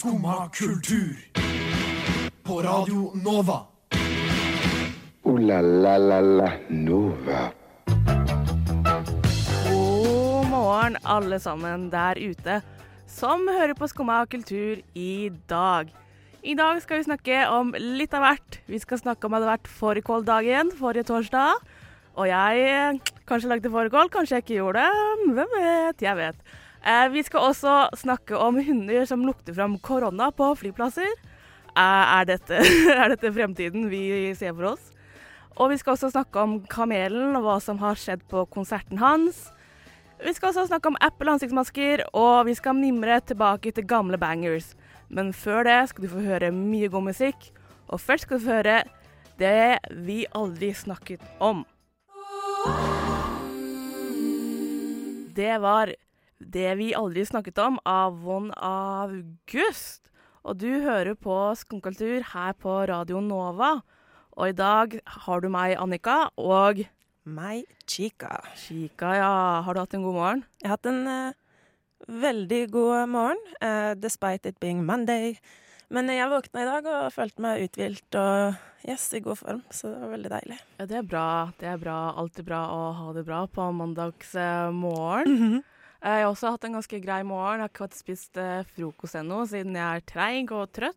Skumma kultur. På Radio Nova. O-la-la-la-la Nova. God morgen, alle sammen der ute som hører på Skumma kultur i dag. I dag skal vi snakke om litt av hvert. Vi skal snakke om at det hadde vært fårikåldagen forrige torsdag. Og jeg eh, kanskje lagde fårikål, kanskje jeg ikke gjorde det. Hvem vet? Jeg vet. Eh, vi skal også snakke om hunder som lukter fram korona på flyplasser. Eh, er, dette, er dette fremtiden vi ser for oss? Og vi skal også snakke om Kamelen og hva som har skjedd på konserten hans. Vi skal også snakke om Apple ansiktsmasker, og vi skal mimre tilbake til gamle bangers. Men før det skal du få høre mye god musikk, og først skal du få høre det vi aldri snakket om. Det var Det vi aldri snakket om av Von August. Og du hører på Skumkultur her på Radio Nova. Og i dag har du meg, Annika, og Meg, Chica. Chica, ja. Har du hatt en god morgen? Jeg har hatt en uh, veldig god morgen, uh, despite it being Monday. Men jeg våkna i dag og følte meg uthvilt og yes, i god form, så det var veldig deilig. Ja, det er bra. Det er bra. Alltid bra å ha det bra på mandagsmorgen. Eh, Jeg har også hatt en ganske grei morgen. Jeg har ikke fått spist eh, frokost ennå, siden jeg er treig og trøtt.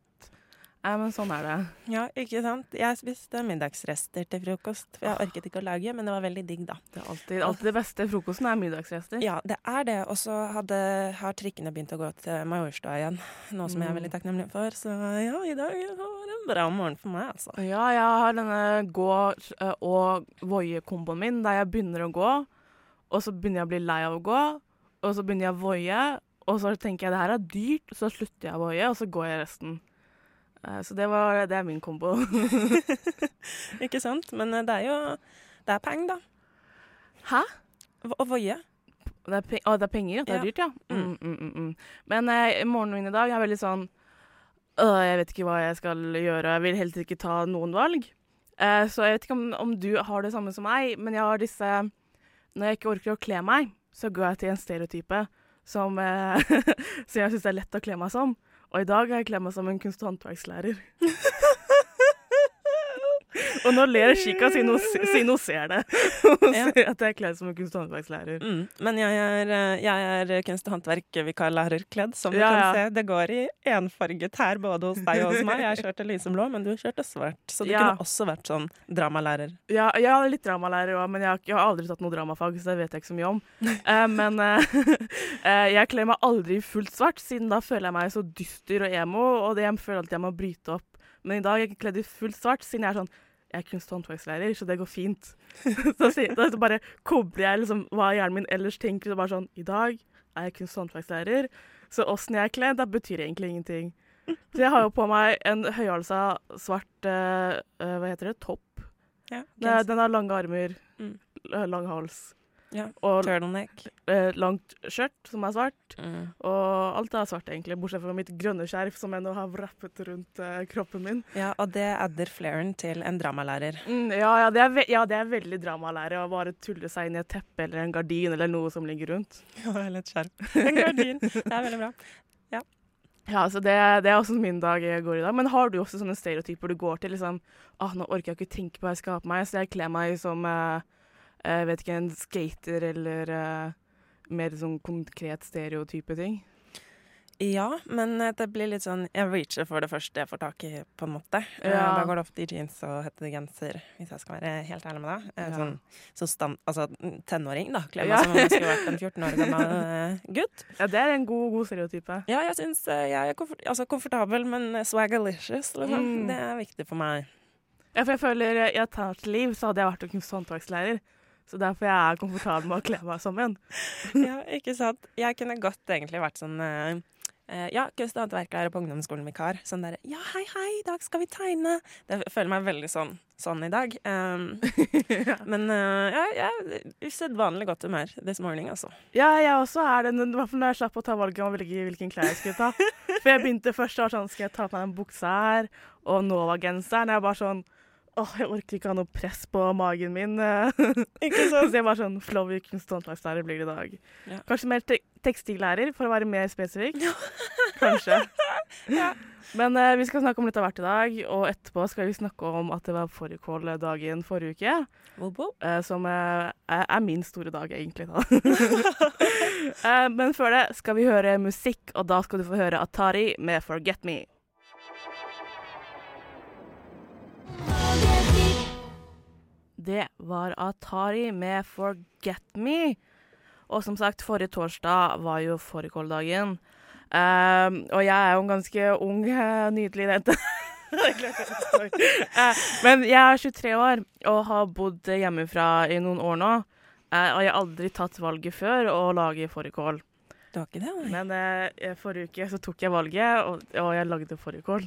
Eh, Men sånn er det. Ja, ikke sant? Jeg spiste middagsrester til frokost, for jeg orket ikke å lage, men det var veldig digg, da. Det er alltid, alltid det beste frokosten er middagsrester. Ja, det er det. Og så har trikkene begynt å gå til Majorstua igjen, noe som jeg er veldig takknemlig for. Så ja, i dag var det en bra morgen for meg, altså. Ja, jeg har denne gå- eh, og voie-komboen min, der jeg begynner å gå, og så begynner jeg å bli lei av å gå, og så begynner jeg å voie, og så tenker jeg det her er dyrt, så slutter jeg å voie, og så går jeg resten. Eh, Så det, var, det er min kombo. Ikke sant? Men eh, det er jo Det er peng, da. Hæ? Å voie. Det er, å, det er penger? Det er dyrt, ja. Mm, mm, mm, mm. Men eh, morgenen min i dag er veldig sånn øh, Jeg vet ikke hva jeg skal gjøre. Jeg vil helt ikke ta noen valg. Eh, så jeg vet ikke om, om du har det samme som meg, men jeg har disse Når jeg ikke orker å kle meg, så går jeg til en stereotype som, eh, som jeg syns er lett å kle meg som. Og i dag har jeg kledd meg som en kunst- og håndverkslærer. Og nå ler Chica siden hun, siden hun ser det. Hun Ja. ser at jeg er kledd som en kunst- og håndverkslærer. Mm. Men jeg er, eh, jeg er kunst- og håndverk-vikarlærerkledd, som du Ja, kan se. Det går i enfarget her, både hos deg og hos meg. Jeg kjørte lyseblå, men du kjørte svart. Så du kunne også vært sånn dramalærer. Ja, jeg er litt dramalærer òg, men jeg har, jeg har aldri tatt noe dramafag, så det vet jeg ikke så mye om. Uh, men uh, uh, jeg kler meg aldri fullt svart, siden da føler jeg meg så dyster og emo, og det jeg føler at jeg må bryte opp. Men i dag er jeg kledd i fullt svart, siden jeg er sånn jeg er kunst- og håndverkslærer, så det går fint. så så, da bare kobler jeg liksom hva hjernen min ellers tenker. Så bare sånn I dag er jeg kunst- og håndverkslærer, så åssen jeg er kledd, det betyr egentlig ingenting. Så jeg har jo på meg en høyhalsa svart eh, Hva heter det? Topp. Ja, Den, den har lange armer, Mm. lang hals ja. og Turtleneck. eh, langt skjørt som er svart. Mm. Og alt er svart, egentlig, bortsett fra mitt grønne skjerf som jeg nå har wrappet rundt eh, kroppen min. Ja, og det adder flairen til en dramalærer. Mm, ja, ja, det er ja, det er veldig dramalærer å bare tulle seg inn i et teppe eller en gardin eller noe som ligger rundt. Ja, eller et skjerf. En gardin. Det er veldig bra. Ja, så det, det er også min dag jeg går i dag. Men har du også sånne stereotyper du går til? liksom, ah, nå orker jeg ikke tenke på hva jeg skal ha på meg, så jeg kler meg som eh, jeg vet ikke, en skater eller eh, mer sånn konkret stereotype ting. Ja, men eh, det blir litt sånn Jeg reacher for det første jeg får tak i, på en måte. Eh, Ja. Da går det ofte i jeans og hettegenser, hvis jeg skal være helt ærlig med deg. Eh, Ja. Sånn, så stand, altså tenåring, da. Kler meg Ja. som om jeg skulle vært en 14 år gammel eh, gutt. Ja, det er en god, god stereotype. Ja, jeg syns eh, jeg er komfort, altså, komfortabel, men swagalicious, liksom. Mm. Det er viktig for meg. Ja, for jeg føler eh, I et annet liv så hadde jeg vært en håndverkslærer. Så derfor jeg er komfortabel med å kle meg som en. ja, ikke sant. Jeg kunne godt egentlig vært sånn eh, ja, kunst- og håndverklærer på ungdomsskolen vikar. Sånn derre Ja, hei, hei, i dag skal vi tegne. Det føler meg veldig sånn, sånn i dag. Um, men uh, ja, jeg er usedvanlig godt humør this morning, altså. Ja, jeg også er det. I hvert fall når jeg slapp å ta valget om å velge hvilken klær jeg skulle ta. For jeg begynte først å være sånn Skal jeg ta på meg den buksa her og Nova-genseren? Jeg bare sånn Åh, jeg orker ikke ha noe press på magen min. Ikke så jeg var sånn Flowy kunst- og håndverkslærer blir det i dag. Ja. Kanskje mer te tekstillærer, for å være mer spesifikk. Kanskje. Ja. Men eh, vi skal snakke om litt av hvert i dag, og etterpå skal vi snakke om at det var fårikåldagen forrige uke. Whoop, whoop. eh, som eh, er, er min store dag, egentlig. da. Eh, men før det skal vi høre musikk, og da skal du få høre Atari med 'Forget Me'. Det var Atari med 'Forget Me'. Og som sagt, forrige torsdag var jo fårikåldagen. Um, og jeg er jo en ganske ung, eh, nydelig jente. Eh, Men jeg er 23 år og har bodd hjemmefra i noen år nå. Uh, og jeg har aldri tatt valget før å lage fårikål. Men uh, forrige uke så tok jeg valget, og, og jeg lagde fårikål.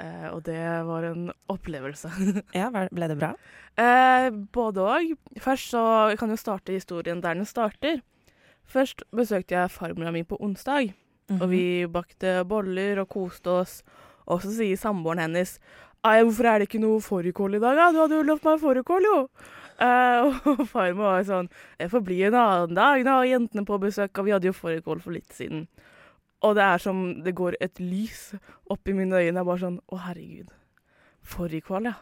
Eh, og det var en opplevelse. Ja, Ble det bra? Eh, både og. Først så kan jo starte historien der den starter. Først besøkte jeg farmora mi på onsdag, og Mhm. vi bakte boller og koste oss. Og så sier samboeren hennes «Ai, 'Hvorfor er det ikke noe fårikål i dag, da? Du hadde jo lovt meg fårikål, jo!' Eh, og farmor var sånn 'Det får bli en annen dag, da. Jentene på besøk, og vi hadde jo fårikål for litt siden'. Og det er som det går et lys opp i mine øyne. Jeg er bare sånn 'Å, herregud. Fårikål, ja'.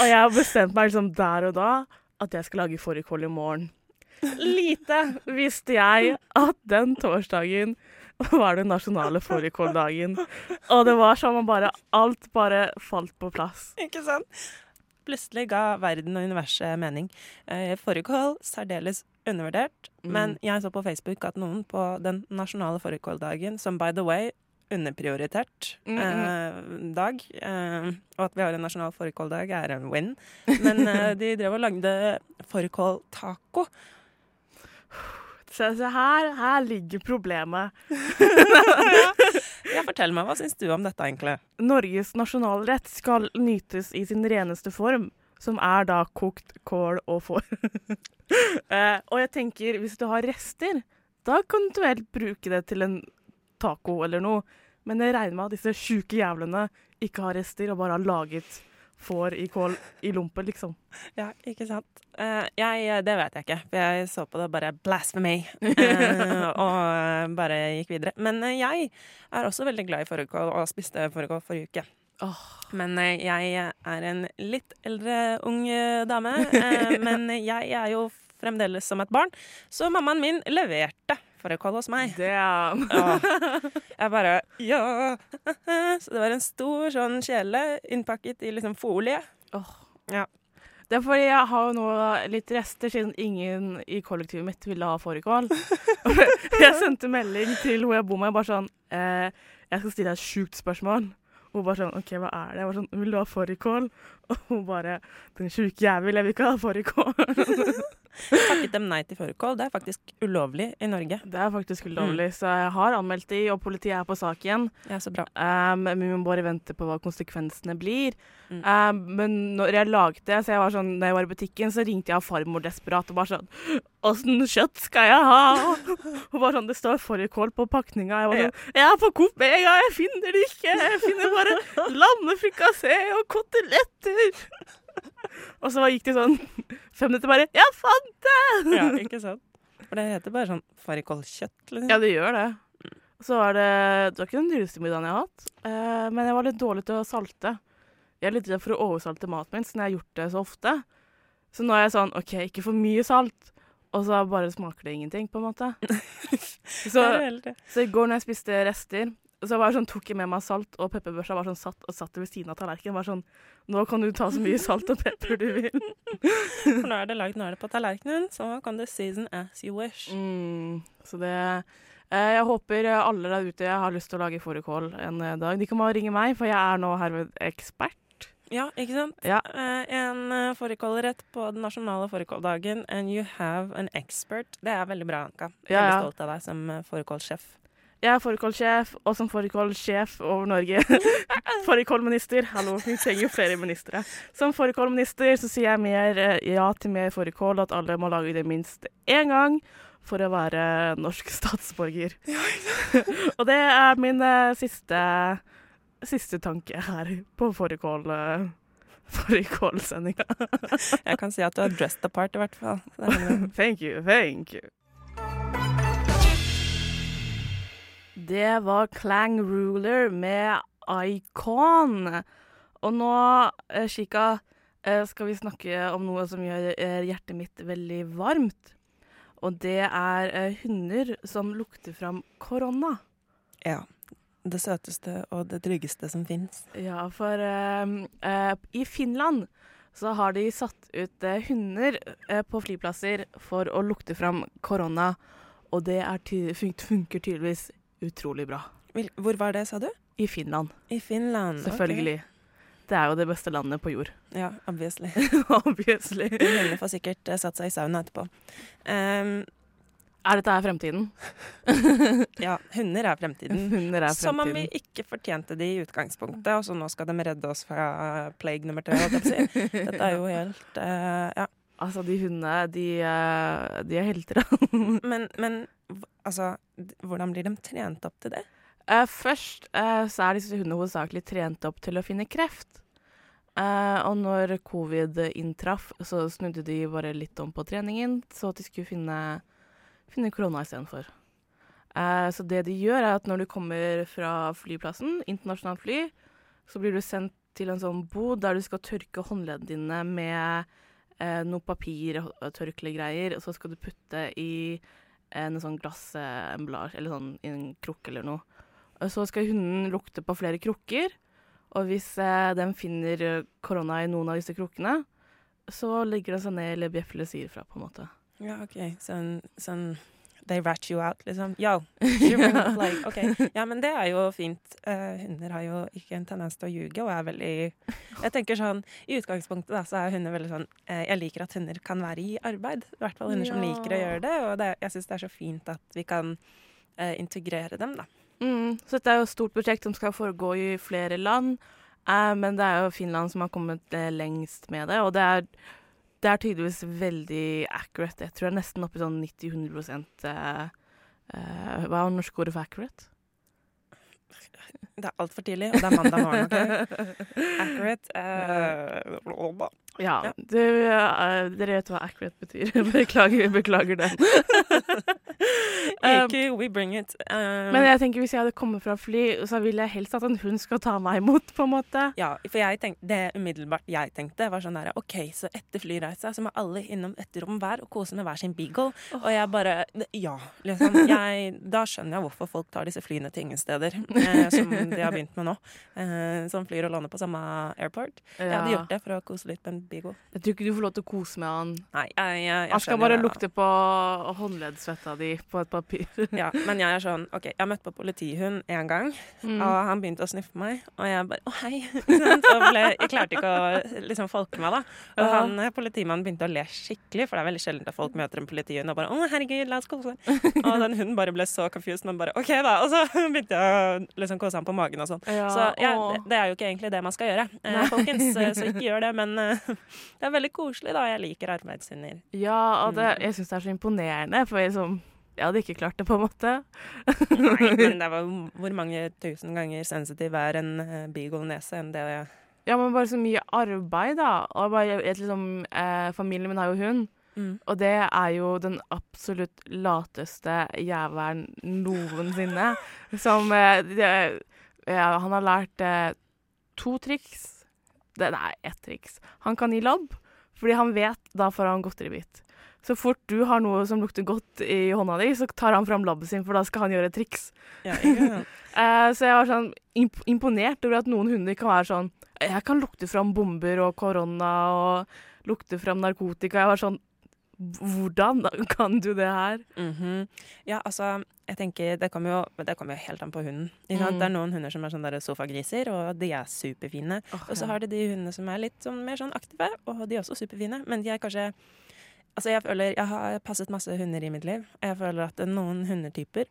Og jeg har bestemt meg liksom der og da at jeg skal lage fårikål i morgen. Lite visste jeg at den torsdagen var den nasjonale fårikåldagen. Og det var som om bare alt bare falt på plass. Ikke sant? Plutselig ga verden og universet mening. Eh, Fårikål særdeles undervurdert, Mm. men jeg så på Facebook at noen på den nasjonale fårikåldagen, som by the way underprioritert Mm, eh, dag, eh, og at vi har en nasjonal fårikåldag, er en win. Men eh, de drev og lagde fårikåltaco. Se, se her, her ligger problemet. Ja, fortell meg, hva syns du om dette, egentlig? Norges nasjonalrett skal nytes i sin reneste form, som er da kokt kål og får. eh, og jeg tenker, hvis du har rester, da kan du vel bruke det til en taco eller noe. Men jeg regner med at disse sjuke jævlene ikke har rester og bare har laget får i kål i lompe, liksom. Ja, ikke sant. Uh, jeg, det vet jeg ikke, for jeg så på det bare blasphemy, uh, og eh, bare gikk videre. Men uh, jeg er også veldig glad i fårikål, og spiste fårikål forrige uke. Åh, Men eh, jeg er en litt eldre ung eh, dame, eh, men jeg er jo fremdeles som et barn, så mammaen min leverte fårikål hos meg. det Åh, jeg bare Ja! Så det var en stor sånn kjele innpakket i liksom folie. Oh. Ja. Det er fordi jeg har nå litt rester, siden ingen i kollektivet mitt ville ha fårikål. jeg sendte melding til hun jeg bor med, bare sånn eh, Jeg skal stille deg et sjukt spørsmål. Hun bare sånn OK, hva er det? Jeg var sånn Vil du ha fårikål? Og hun bare Den sjuke jævel, jeg vil ikke ha fårikål. Takket dem nei til førerkål. Det er faktisk ulovlig i Norge. det er faktisk ulovlig, så jeg har anmeldt de, og politiet er på sak igjen. Ja, så bra. Um, men vi må bare vente på hva konsekvensene blir. Mm. Um, men når jeg lagde det, så jeg var sånn, når jeg var i butikken, så ringte jeg farmor desperat og bare sånn Åssen kjøtt skal jeg ha? Hun bare sånn Det står fårikål på pakninga. Jeg var sånn Jeg er på Coop Mega, jeg finner det ikke. Jeg finner bare lammefrikassé og koteletter. Og så gikk det sånn fem minutter bare Jeg fant det! Ja, ikke sant? For det heter bare sånn farikolkjøtt. liksom. Ja, det gjør det. Så var det Det var ikke den dyreste middagen jeg har hatt, eh, men jeg var litt dårlig til å salte. Jeg er litt redd for å oversalte maten min, siden jeg har gjort det så ofte. Så nå er jeg sånn OK, ikke for mye salt. Og så bare smaker det ingenting, på en måte. så, så i går når jeg spiste rester, så var det sånn, tok jeg med meg salt og pepperbørsa var sånn satt og satt ved siden av tallerkenen. Var sånn Nå kan du ta så mye salt og pepper du vil. For nå er det lagd, nå er det på tallerkenen, så kan du season as you wish. Mm, så det eh, Jeg håper alle der ute har lyst til å lage fårikål en eh, dag. De kan bare ringe meg, for jeg er nå herved ekspert. Ja, ikke sant? Ja. Eh, en uh, fårikålrett på den nasjonale fårikåldagen, and you have an expert. Det er veldig bra, Anka. Ja, Veldig ja. stolt av deg som uh, fårikålsjef. Jeg er fårikålsjef, og som fårikålsjef over Norge. fårikålminister. Hallo, vi trenger jo flere ministre. Som fårikålminister så sier jeg mer eh, ja til mer fårikål, at alle må lage det minst én gang for å være norsk statsborger. og det er min eh, siste, siste tanke her på fårikål... Uh, Fårikålsendinga. Jeg kan si at du har dressed apart, i hvert fall. Thank you, thank you. Det var Clang Ruler med Icon. Og nå, Chica, eh, skal vi snakke om noe som gjør eh, hjertet mitt veldig varmt. Og det er eh, hunder som lukter fram korona. Ja. Det søteste og det tryggeste som fins. Ja, for uh, uh, i Finland så har de satt ut uh, hunder eh, på flyplasser for å lukte fram korona. Og det ty funker tydeligvis utrolig bra. Hvor var det, sa du? I Finland, I Finland. selvfølgelig. Det er jo det beste landet på jord. Ja, obviously. Obviously. Hundene får sikkert eh, satt seg i sauna etterpå. Um, Er dette her fremtiden? ja, hunder er fremtiden. Hunder er fremtiden. Som om vi ikke fortjente de i utgangspunktet, og så nå skal de redde oss fra plague nummer tre. Dette er jo helt uh, Ja. Altså, de hundene, de, eh, de er helter. Men, men altså, hvordan blir de trent opp til det? Uh, først uh, så er disse hundene hovedsakelig trent opp til å finne kreft. Uh, og når covid inntraff, så snudde de bare litt om på treningen, så at de skulle finne, finne korona istedenfor. Uh, så det de gjør, er at når du kommer fra flyplassen, internasjonalt fly, så blir du sendt til en sånn bod der du skal tørke håndleddene dine med eh, noe papir og så skal du putte i en sånn glassemballasje, eller sånn i en krukke eller noe. Og så skal hunden lukte på flere krukker, og hvis eh, den finner eh, korona i noen av disse krukkene, så legger den seg ned eller bjeffer eller sier fra, på en måte. Ja, OK. Sånn, sånn They rat you out, liksom. Yo, Like, bring. OK. Ja, men det er jo fint. Uh, hunder har jo ikke en tendens til å ljuge, og er veldig Jeg tenker sånn, I utgangspunktet da, så er hunder veldig sånn uh, Jeg liker at hunder kan være i arbeid. I hvert fall hunder som liker å gjøre det. Og det, jeg syns det er så fint at vi kan uh, integrere dem, da. Mm, så dette er jo et stort prosjekt som skal foregå i flere land, men det er jo Finland som har kommet lengst med det, og det er, det er tydeligvis veldig accurate. Jeg tror det er nesten oppe i sånn 90-100 eh, eh, Hva er norske ordet for accurate? Det er altfor tidlig, og det er mandag morgen. Okay? Accurate. eh, Ja. Du, uh, dere vet hva accurate betyr. beklager, beklager det. Um, Ikke we bring it. Um, Men jeg tenker hvis jeg hadde kommet fra fly, så ville jeg helst at en hund skal ta meg imot, på en måte. Ja, for jeg tenkte, det umiddelbart jeg tenkte, var sånn der OK, så etter flyreisa så må alle innom et rom hver og kose med hver sin beagle. Og jeg bare Ja, liksom. Jeg, da skjønner jeg hvorfor folk tar disse flyene til ingen steder, eh, som de har begynt med nå. Eh, som flyr og lander på samme airport. Jeg hadde gjort det for å kose litt med en beagle. Jeg tror ikke du får lov til å kose med han. Nei, jeg, jeg, jeg Han skal bare lukte på håndleddsvetta di på et papir. Ja, men jeg er sånn OK, jeg møtte på politihund én gang. Mm. Og han begynte å sniffe meg, og jeg bare 'Å, hei'. så og ble, jeg klarte ikke å liksom folke meg, da. Og Ja. han eh, politimannen begynte å le skikkelig, for det er veldig sjelden at folk møter en politihund og bare 'Å, herregud, la oss kose'. og den hunden bare ble så confused, men bare 'OK, da'. Og så begynte jeg å liksom kose han på magen og sånn. Ja, Så ja, det, det er jo ikke egentlig det man skal gjøre, eh, folkens. eh, Så ikke gjør det. Men eh, det er veldig koselig, da. Jeg liker arbeidshunder. Ja, og det, Mm. jeg syns det er så imponerende, for liksom, jeg hadde ikke klart det, på en måte. Nei, men det var hvor mange tusen ganger sensitiv er en eh, beagle-nese enn det Ja, men bare så mye arbeid, da. Og bare, liksom, eh, familien min har jo hund, mm. og det er jo den absolutt lateste jævelen noensinne. Som eh, det, ja, Han har lært eh, to triks. Det, nei, ett triks. Han kan gi labb, fordi han vet da får han godteribit. Så fort du har noe som lukter godt i hånda di, så tar han fram labben sin, for da skal han gjøre et triks. Ja, ikke? Eh, så jeg var sånn imp imponert over at noen hunder kan være sånn Jeg kan lukte fram bomber og korona og lukte fram narkotika. Jeg var sånn Hvordan kan du det her? Mhm. Ja, altså, jeg tenker Det kommer jo, det kommer jo helt an på hunden. Mm. Det er noen hunder som er sånne der sofagriser, og de er superfine. Og så har du de hundene som er litt sånn mer sånn aktive, og de er også superfine. Men de er kanskje Altså, jeg føler Jeg har passet masse hunder i mitt liv. og Jeg føler at noen hundetyper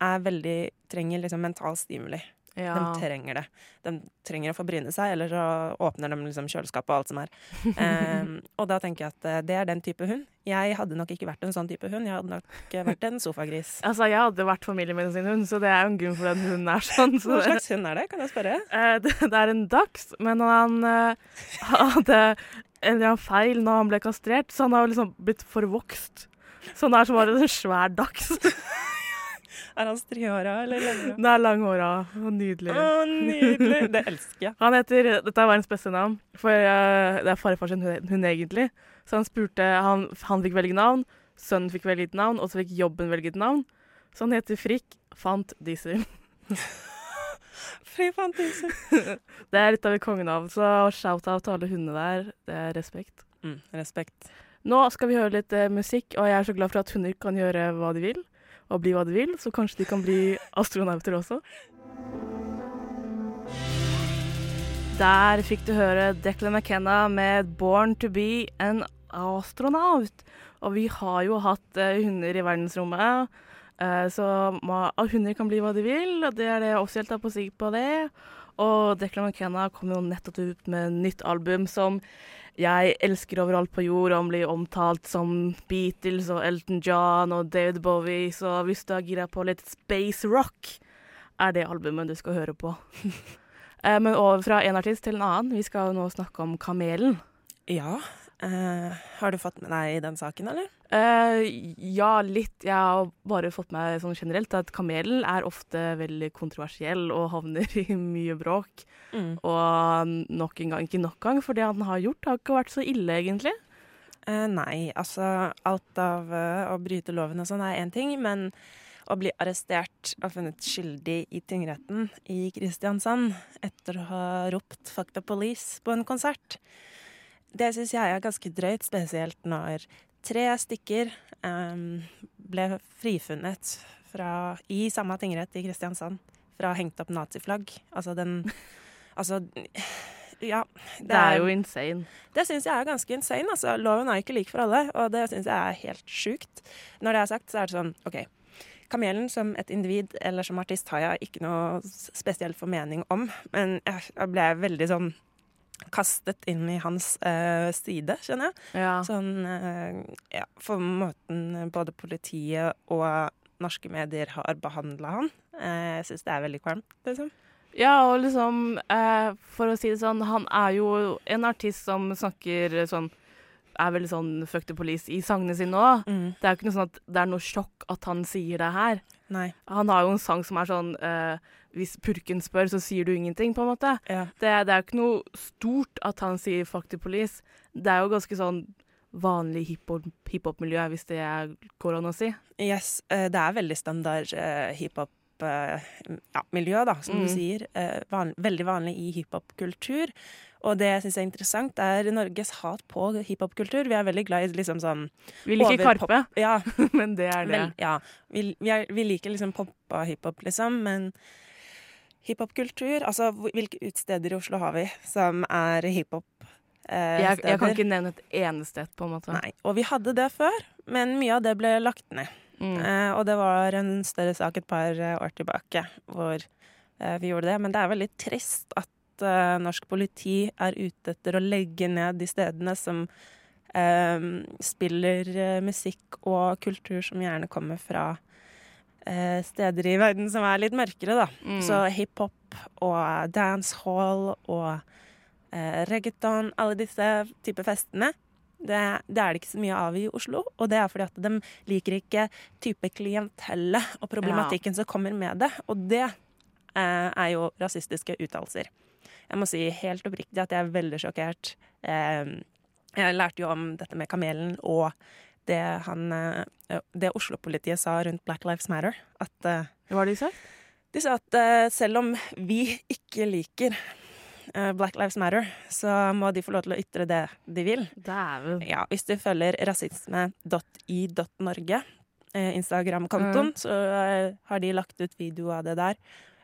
er veldig Trenger liksom mental stimuli. Ja. De trenger det. De trenger å få bryne seg, eller så åpner de liksom kjøleskapet og alt som er. um, og da tenker jeg at eh, det er den type hund. Jeg hadde nok ikke vært en sånn type hund. Jeg hadde nok eh, vært en sofagris. Altså, jeg hadde vært familien sin hund, så det er jo en grunn for at den hunden er sånn. Så Hva slags hund er det, kan jeg spørre? Uh, det, det er en dachs, men han uh, hadde en eller annen feil når han ble kastrert, så han har liksom blitt forvokst. Så han er som bare en svær dachs. Er han strihåra eller langhåra? Nei, langhåra nydelig. Å, nydelig! Det elsker jeg. Han heter Dette er verdens beste navn, for uh, det er farfar sin hund, hun egentlig. Så han spurte Han, han fikk velge navn, sønnen fikk velge et navn, og så fikk jobben velge et navn. Så han heter Frikk Fant Diesel. Fri Fant Diesel. Det er litt av et kongenavn, så shout-out til alle hundene der. Det er respekt. Mm, respekt. Nå skal vi høre litt uh, musikk, og jeg er så glad for at hunder kan gjøre hva de vil, og bli hva de vil, så kanskje de kan bli astronauter også. Der fikk du høre Declan McKenna med 'Born to be an astronaut'. Og vi har jo hatt eh, hunder i verdensrommet, eh, så hunder kan bli hva de vil, og det er det offisielt er på sig på det. Og Declan McKenna kom jo nettopp ut med nytt album som jeg elsker overalt på jord, han blir omtalt som Beatles og Elton John og David Bowie, så hvis du er gira på litt space rock, er det albumet du skal høre på. Eh, Men over fra en artist til en annen. Vi skal jo nå snakke om Kamelen. Ja. Eh, har du fått med deg den saken, eller? Uh, ja, litt. Jeg har bare fått med sånn generelt at Kamelen er ofte veldig kontroversiell og havner i mye bråk. Mm. Og nok en gang, ikke nok gang, for det han har gjort har ikke vært så ille, egentlig. Uh, nei, altså alt av å bryte loven og sånn er én ting, men å bli arrestert og funnet skyldig i tingretten i Kristiansand etter å ha ropt 'fuck the police' på en konsert, det syns jeg er ganske drøyt, spesielt når tre stykker um, ble frifunnet fra, i samme tingrett i Kristiansand fra hengt opp naziflagg. Altså den Altså, ja. Det er jo insane. Det syns jeg er ganske insane. Altså. Loven er ikke lik for alle, og det syns jeg er helt sjukt. Når det er sagt, så er det sånn OK. Kamelen som et individ eller som artist har jeg ikke noe spesiell formening om, men jeg ble veldig sånn kastet inn i hans eh, side, skjønner jeg. Ja. Sånn eh, ja, for måten både politiet og norske medier har behandla han. Eh, jeg syns det er veldig kvalmt, liksom. Ja, og liksom, eh, for å si det sånn, han er jo en artist som snakker sånn Er veldig sånn fuck the police i sangene sine òg. Mm. Det er jo ikke noe sånn at det er noe sjokk at han sier det her. Nei. Han har jo en sang som er sånn uh, Hvis purken spør, så sier du ingenting, på en måte. Ja. Det, det er jo ikke noe stort at han sier fuck the police. Det er jo ganske sånn vanlig hiphop-miljø, hip hvis det går an å si. Yes, uh, det er veldig standard eh, hiphop-miljø, da, som Mm. du sier. Eh, van veldig vanlig i hiphop-kultur. Og det jeg syns er interessant, er Norges hat på hiphop-kultur. Vi er veldig glad i liksom sånn Vi liker Karpe, Ja, men det er det. Men, ja. Vi, vi, er, vi liker liksom pop og hiphop, liksom, men hiphop-kultur Altså, hvilke utesteder i Oslo har vi som er hiphop? Eh, Jeg, jeg kan ikke nevne et eneste et, på en måte. Nei. Og vi hadde det før, men mye av det ble lagt ned. Mm. Eh, og det var en større sak et par eh, år tilbake hvor eh, vi gjorde det. Men det er veldig trist at eh, norsk politi er ute etter å legge ned de stedene som eh, spiller musikk og kultur som gjerne kommer fra steder i verden som er litt mørkere, da. Mm. Så hiphop og dancehall og reggaeton, alle disse typer festene, det, det er det ikke så mye av i Oslo. Og det er fordi at de liker ikke type klientellet og problematikken som kommer med det. Og det eh, er jo rasistiske uttalelser. Jeg må si helt oppriktig at jeg er veldig sjokkert. Eh, jeg lærte jo om dette med kamelen og det, han, eh, det Oslo-politiet sa rundt Black Lives Matter. At eh, Hva har de sagt? de sa at eh, selv om vi ikke liker Black Lives Matter, så må de få lov til å ytre det de vil. Ja, hvis du følger rasisme.i.norge, eh, Instagram-kontoen, så eh, har de lagt ut video av det der.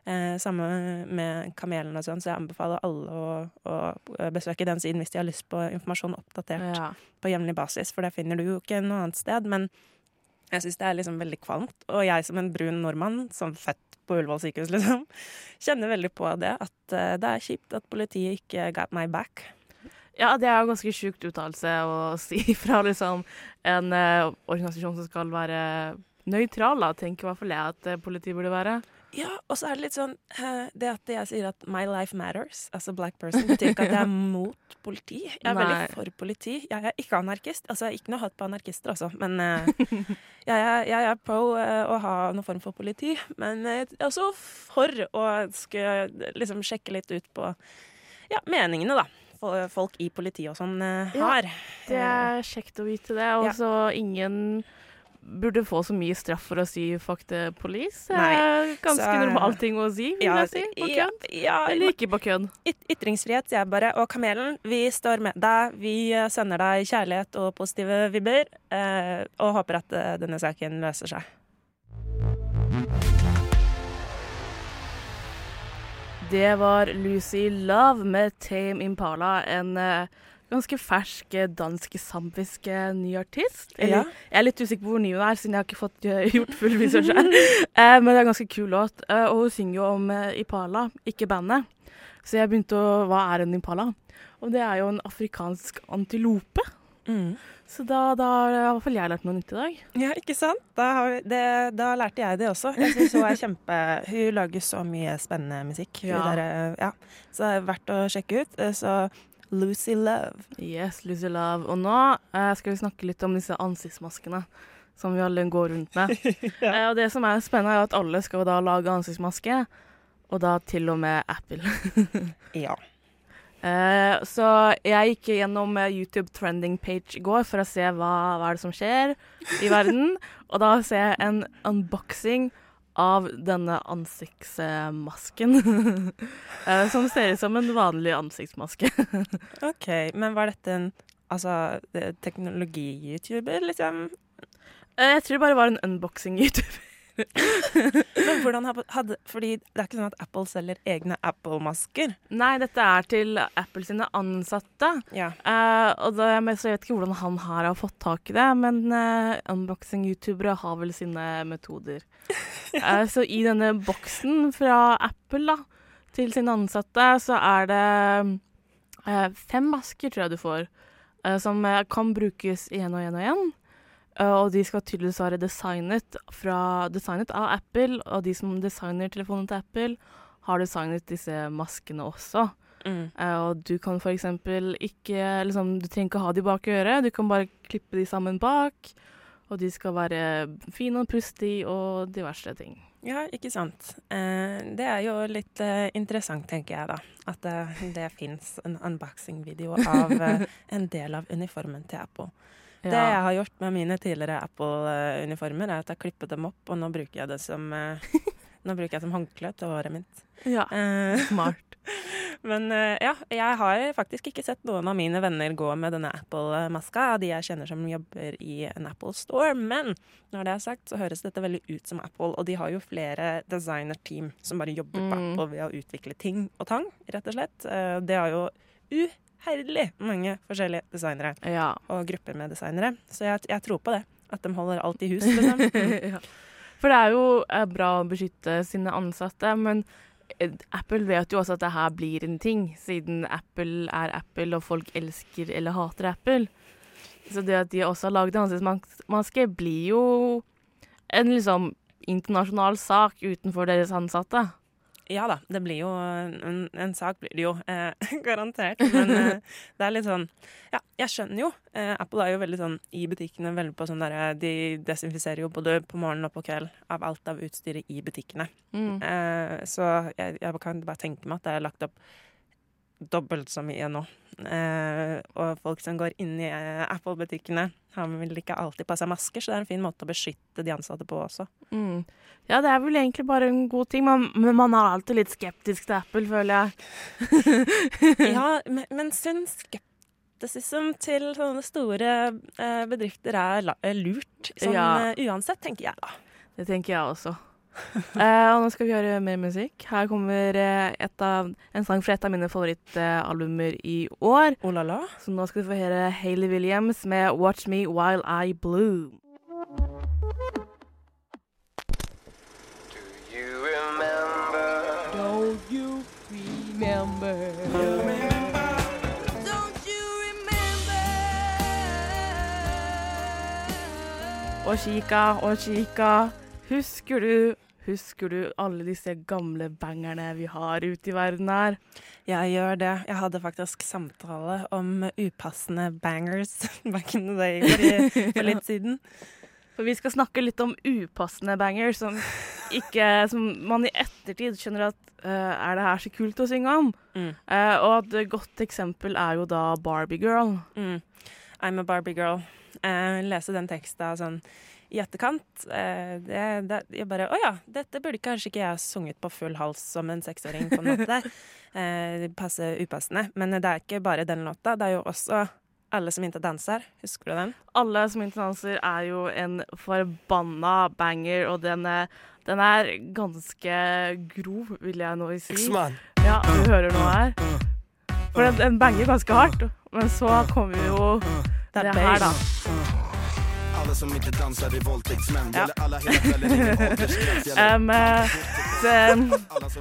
Eh, samme med Kamelen og sånn, så jeg anbefaler alle å, å besøke den siden hvis de har lyst på informasjon oppdatert Ja. på jevnlig basis, for det finner du jo ikke noe annet sted. Men jeg syns det er liksom veldig kvalmt. Og jeg som en brun nordmann, som født på Ullevål sykehus, liksom, kjenner veldig på det. At eh, det er kjipt at politiet ikke got my back. ja, det er jo ganske sjukt uttalelse å si fra liksom en eh, organisasjon som skal være nøytral, da, tenker i hvert fall jeg at eh, politiet burde være. Ja, og så er det litt sånn eh, Det at jeg sier at 'my life matters', altså black person, betyr ikke at jeg er mot politi. Jeg er Nei. veldig for politi. Jeg er ikke anarkist. Altså, jeg er ikke noe hatt på anarkister, altså. Men eh, jeg, er, jeg er pro eh, å ha noen form for politi. Men jeg er også for å skulle liksom sjekke litt ut på ja, meningene, da. Folk i politiet og sånn har. Ja, har. Det er kjekt å vite det. Og Ja. så ingen burde få så mye straff for å si 'fuck the police'. Nei, ganske så- normal ting å si, vil Ja, jeg si. På ja, ja, Eller ikke på kønn. Yt ytringsfrihet, sier jeg bare. Og Kamelen, vi står med deg. Vi eh, sender deg kjærlighet og positive vibber. Eh, og håper at eh, denne saken løser seg. Det var Lucy Love med Tame Impala, en eh, ganske fersk eh, dansk-sambisk eh, ny artist. Eller, Ja. Jeg er litt usikker på hvor ny hun er, siden jeg har ikke fått eh, gjort full research her. Eh, men det er en ganske kul låt. Eh, og hun synger jo om eh, Impala, ikke bandet. Så jeg begynte å Hva er en impala? Og det er jo en afrikansk antilope. Mm. Så da, da har i hvert fall jeg lært noe nytt i dag. Ja, ikke sant? Da, det, da lærte jeg det også. Jeg synes hun er kjempe Hun lager så mye spennende musikk. Ja. Der, ja. Så det er verdt å sjekke ut. Så Lucy Love. Yes, Lucy Love. Og nå eh, skal vi snakke litt om disse ansiktsmaskene som vi alle går rundt med. eh, og det som er spennende, er at alle skal da lage ansiktsmaske, og da til og med Apple. Ja. Eh, så jeg gikk gjennom eh, YouTube trending page i går for å se hva, hva er det som skjer i verden. Og da ser jeg en unboxing av denne ansiktsmasken. eh, som ser ut som en vanlig ansiktsmaske. OK. Men var dette en altså, det- teknologi-youtuber, liksom? Eh, jeg tror det bare var en unboxing-YouTuber. Men hvordan hadde- Fordi det er ikke sånn at Apple selger egne Apple-masker. Nei, dette er til Apple sine ansatte. Ja. Uh, og da, så jeg vet ikke hvordan han her har fått tak i det, men uh, unboxing-youtubere har vel sine metoder. Eh, så i denne boksen fra Apple da, til sine ansatte, så er det eh, fem masker, tror jeg du får, eh, som kan brukes igjen og igjen og igjen. Og de skal tydeligvis være designet, fra, designet av Apple, og de som designer telefonen til Apple, har designet disse maskene også. Mm. Og du kan f.eks. ikke liksom, Du trenger ikke ha de bak øret, du kan bare klippe de sammen bak. Og de skal være fine og puste i og diverse ting. Ja, ikke sant. Eh, det er jo litt eh, interessant, tenker jeg da. At eh, det fins en unboxing-video av en del av uniformen til Apple. Det jeg har gjort med mine tidligere Apple-uniformer, er at jeg klippet dem opp, og nå bruker jeg det som bruker jeg som håndkle til håret mitt. ja. Smart. men eh, ja, jeg har faktisk ikke sett noen av mine venner gå med denne Apple-maska, av de jeg kjenner som jobber i en Apple Store. Men når det er sagt, så høres dette veldig ut som Apple, og de har jo flere designer-team som bare jobber på Mm. Apple ved å utvikle ting og tang, rett og slett. Eh, Det har jo uherlig mange forskjellige designere Ja. og grupper med designere, så jeg, jeg tror på det. At de holder alt i hus, liksom. Ja. For det er jo eh, bra å beskytte sine ansatte, men Apple vet jo også at det her blir en ting, siden Apple er Apple, og folk elsker eller hater Apple. Så det at de også har laget ansiktsmaske, blir jo en liksom internasjonal sak utenfor deres ansatte. Ja da, det blir jo en, en sak, blir det jo. Eh, garantert. Men eh, det er litt sånn Ja, jeg skjønner jo. Eh, Apple er jo veldig sånn i butikkene veldig på sånn derre De desinfiserer jo både på morgenen og på kveld av alt av utstyret i butikkene. Mm. Eh, så jeg, jeg kan bare tenke meg at det er lagt opp dobbelt så mye nå. Eh, og folk som går inn i eh, Apple-butikkene, har vel ikke alltid på seg masker, så det er en fin måte å beskytte de ansatte på også. Mm. Ja, det er vel egentlig bare en god ting, men man er alltid litt skeptisk til Apple, føler jeg. Ja, men, men sunn skepticism til sånne store eh, bedrifter er er lurt. Sånn Ja. eh, uansett, tenker jeg da. Det tenker jeg også. Eh, og nå skal vi høre mer musikk. Her kommer eh, et av, en sang fra et av mine favorittalbumer i år. Oh la la. Så nå skal vi få høre Hayley Williams med 'Watch Me While I Bloom'. Don't you remember? Og kika og kika, husker du, husker du alle disse gamle bangerne vi har ute i verden her? Jeg gjør det. Jeg hadde faktisk samtale om upassende bangers back in the day for, for litt siden. For vi skal snakke litt om upassende bangers, som, ikke, som man i ettertid skjønner at uh, er det her så kult å synge om? Mm. Uh, og et godt eksempel er jo da Barbie Girl. Mm. I'm a Barbie girl. Uh, lese den teksten sånn i etterkant. Eh, det, det, jeg bare Å ja, dette burde kanskje ikke jeg ha sunget på full hals som en seksåring, på en måte. Eh, passe upassende. Men det er ikke bare den låta. Det er jo også Alle som ikke danser. Husker du den? Alle som ikke danser er jo en forbanna banger, og den er, den er ganske grov, vil jeg nå si. Ja, du hører noe her. For den, den banger ganske hardt. Men så kommer jo Det det her, da. Ja. Um, det,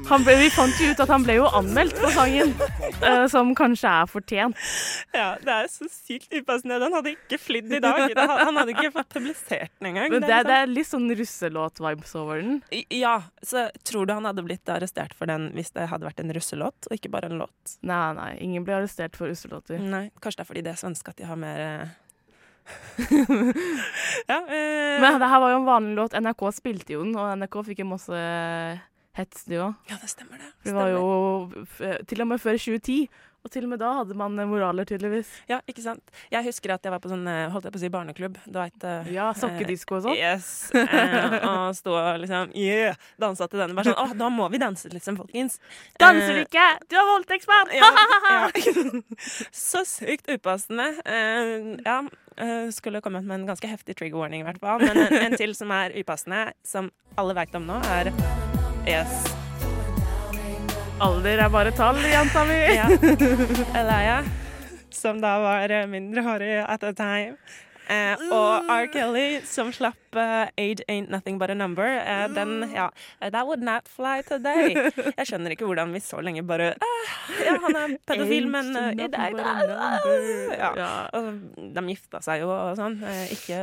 han ble, vi fant jo ut at han ble jo anmeldt på sangen, uh, som kanskje er fortjent. Ja, det er så sykt upassende. Den hadde ikke flydd i dag. Han hadde ikke fått publisert den engang. Men Det det, er det er litt sånn russelåt-vibes over den. liksom- Ja, så tror du han hadde blitt arrestert for den hvis det hadde vært en russelåt, og ikke bare en låt? Nei, nei, ingen ble arrestert for russelåter. Nei, kanskje det er fordi det er svenske at de har mer eh, Ja. Eh, Men det her var jo en vanlig låt. NRK spilte jo den, og NRK fikk jo masse hets, de òg. ja, det stemmer, det. Det var Stemmer. jo f til og med før 2010. Og til og med da hadde man moraler, tydeligvis. Ja, ikke sant. Jeg husker at jeg var på sånn, eh, holdt jeg på å si, barneklubb. Du veit eh, Ja, sokkedisko og sånn. Yes. Eh, og sto og liksom yeah, dansa til den. Bare sånn Å, da må vi danse, liksom, folkens. Danser du Eh, ikke? Du er voldtektsmann! ja, ja. Så sykt upassende. Eh, ja. eh, skulle kommet med en ganske heftig trigger warning, i hvert fall. Men en, en til som er upassende, som alle veit om nå, er Yes. Alder er bare tall, jenta mi. Ja. Elia, som da var mindre mindreårig at the time. Eh, og R. Kelly, som slapp uh, Age Ain't Nothing But A Number. Eh, den, ja eh, That would not fly today. Jeg skjønner ikke hvordan vi så lenge bare eh, Ja, han er pedofil, men uh, i dag ja. Ja. Og de gifta seg jo og sånn. Eh, ikke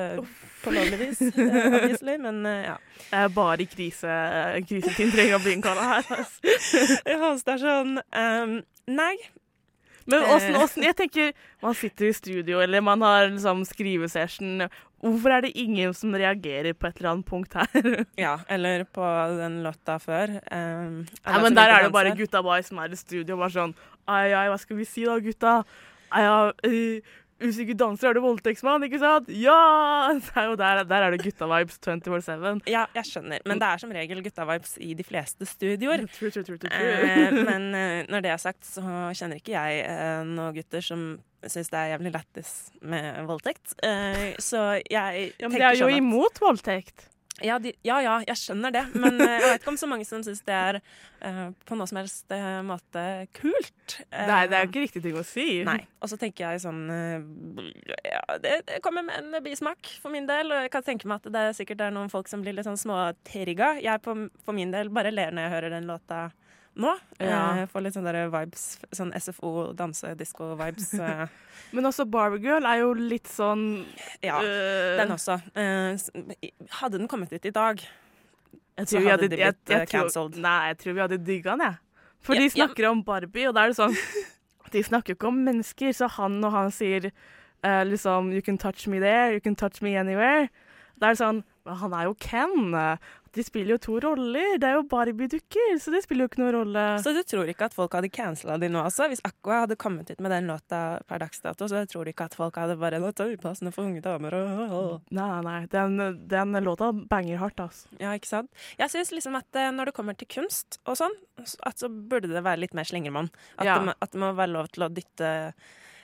på lovlig vis, eh, obviously, men ja. Jeg er bare i krise, krisetid trenger å bli innkalla her. Ja, så det er sånn um, Nei. Men Eh. åssen, åssen Jeg tenker, man sitter i studio, eller man har liksom skrivesession. Hvorfor er det ingen som reagerer på et eller annet punkt her? Ja, eller på den låta før. Um, Ja, men der er det bare gutta boys som er i studio. Bare sånn Ai, ai, hva skal vi si da, gutta? Ai, ai, uh, usikker danser, er du voldtektsmann, ikke sant? Ja! Er der, der er det gutta-vibes 24-7. Ja, jeg skjønner. Men det er som regel gutta-vibes i de fleste studioer. True, true, true, Eh, men eh, når det er sagt, så kjenner ikke jeg eh, noen gutter som syns det er jævlig lættis med voldtekt. Eh, så jeg Ja, men det er jo sånn at- imot voldtekt. Ja, de, ja, ja, jeg skjønner det. Men eh, jeg vet ikke om så mange som syns det er uh, på noe som helst uh, måte kult. Uh, Nei, det er jo ikke riktig ting å si. Nei. Og så tenker jeg sånn ja, det, det kommer med en bismak for min del. Og jeg kan tenke meg at det sikkert er noen folk som blir litt sånn småtrigga. Jeg på, for min del bare ler når jeg hører den låta nå. Ja. Eh, får litt sånn der vibes, sånn SFO, danse-disko-vibes. Eh, Men også Barbie Girl er jo litt sånn ja, øh, den også. Eh, hadde den kommet ut i dag Jeg så tror vi hadde de blitt, eh, cancelled. Nei, jeg tror vi hadde digga den, jeg. For Ja, de ja. snakker om Barbie, og da er det sånn De snakker jo ikke om mennesker, så han og han sier eh, liksom You can touch me there, you can touch me anywhere. Da er det sånn «Men Han er jo Ken. De spiller jo to roller. Det er jo Barbie-dukker, så det spiller jo ikke noen rolle. Så du tror ikke at folk hadde cancela de nå også? Hvis Aqua hadde kommet ut med den låta per dags dato, så tror du ikke at folk hadde bare Låta upassende for unge damer og Nei, nei, den, den låta banger hardt, altså. Ja, ikke sant? Jeg syns liksom at eh, når det kommer til kunst og sånn, at så burde det være litt mer slengermann. At, Ja. det, må- at det må være lov til å dytte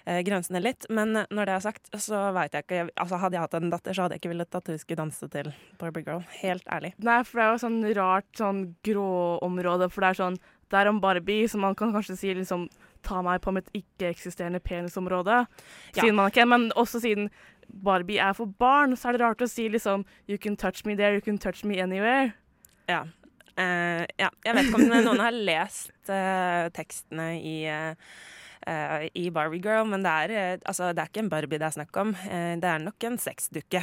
grensene litt. Men eh, når det er sagt, så veit jeg ikke Altså, hadde jeg hatt en datter, så hadde jeg ikke villet at hun skulle danse til Barbie Girl. Helt ærlig. Nei, for det er jo sånn rart sånn gråområde, for det er sånn Det er om Barbie, så man kan kanskje si liksom Ta meg på mitt ikke-eksisterende penisområde, Ja. siden man ikke Men også siden Barbie er for barn, så er det rart å si liksom You can touch me there, you can touch me anywhere. Ja. Uh, ja. Jeg vet ikke om noen har lest uh, tekstene i eh, eh, i Barbie Girl, men det er, uh, altså, det er ikke en Barbie det er snakk om. Uh, det er nok en sexdukke.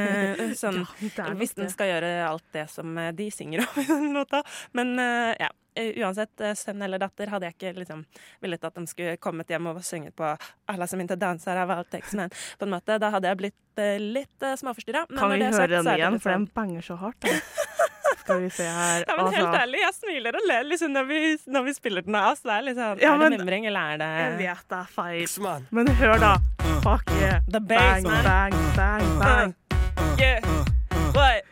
Sånn, Ja, hvis den skal gjøre alt det som de synger om i den låta. Men ja. Uansett, sønn eller datter, hadde jeg ikke liksom villet at de skulle kommet hjem og sunget på 'Alla som ikke danser er voldtektsmenn'. På en måte, Da hadde jeg blitt litt uh, småforstyrra. Kan vi høre den igjen, for den banger så hardt. da. Skal vi se her. Ja, men helt Altså, ærlig, jeg smiler og ler liksom når vi, når vi spiller den av. oss. det er litt sånn, Ja, Er det mimring, eller er det jeg vet det er feil. Men hør, da. Fuck yeah. The Bang, bass, man. bang, bang, bang. Yeah. What?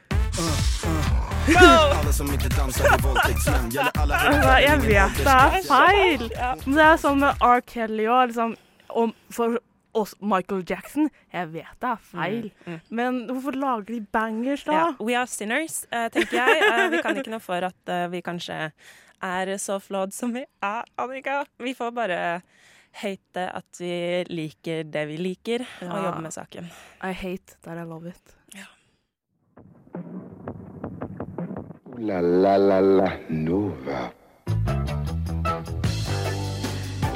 Go! Alla som inte dansar är våldtäktsmän. Gäller alla jeg vet det er feil. Men det er sånn med R. Kelly og liksom om, For oss Michael Jackson, jeg vet det er feil. Mm, mm. Men hvorfor lager de bangers, da? Ja, we are sinners, eh, tenker jeg. Eh, vi kan ikke noe for at eh, vi kanskje er så flawed som vi er, Annika. Vi får bare hate at vi liker det vi liker, og jobbe med saken. I hate that I love it. Ja. la la la la Nova.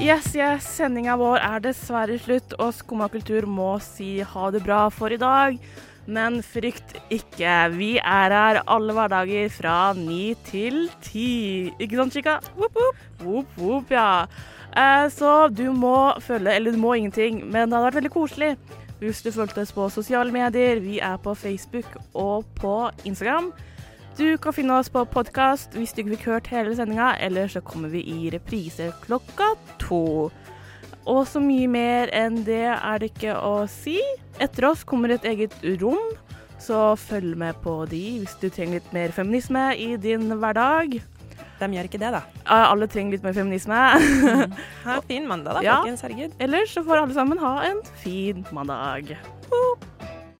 Yes, yes, sendinga vår er dessverre slutt, og Skumma kultur må si ha det bra for i dag. Men frykt ikke, vi er her alle hverdager fra ni til ti. Ikke sant, Chica? Whoop, whoop. Whoop, whoop, ja. Eh, så du må følge, eller du må ingenting, men det hadde vært veldig koselig hvis du fulgte oss på sosiale medier. Vi er på Facebook og på Instagram. Du kan finne oss på podkast hvis du ikke fikk hørt hele sendinga, eller så kommer vi i reprise klokka to. Og så mye mer enn det er det ikke å si. Etter oss kommer et eget rom, så følg med på de hvis du trenger litt mer feminisme i din hverdag. De gjør ikke det, da. Alle trenger litt mer feminisme. Ha en fin mandag, da, Ja. folkens. Herregud. Ellers så får alle sammen ha en fin mandag.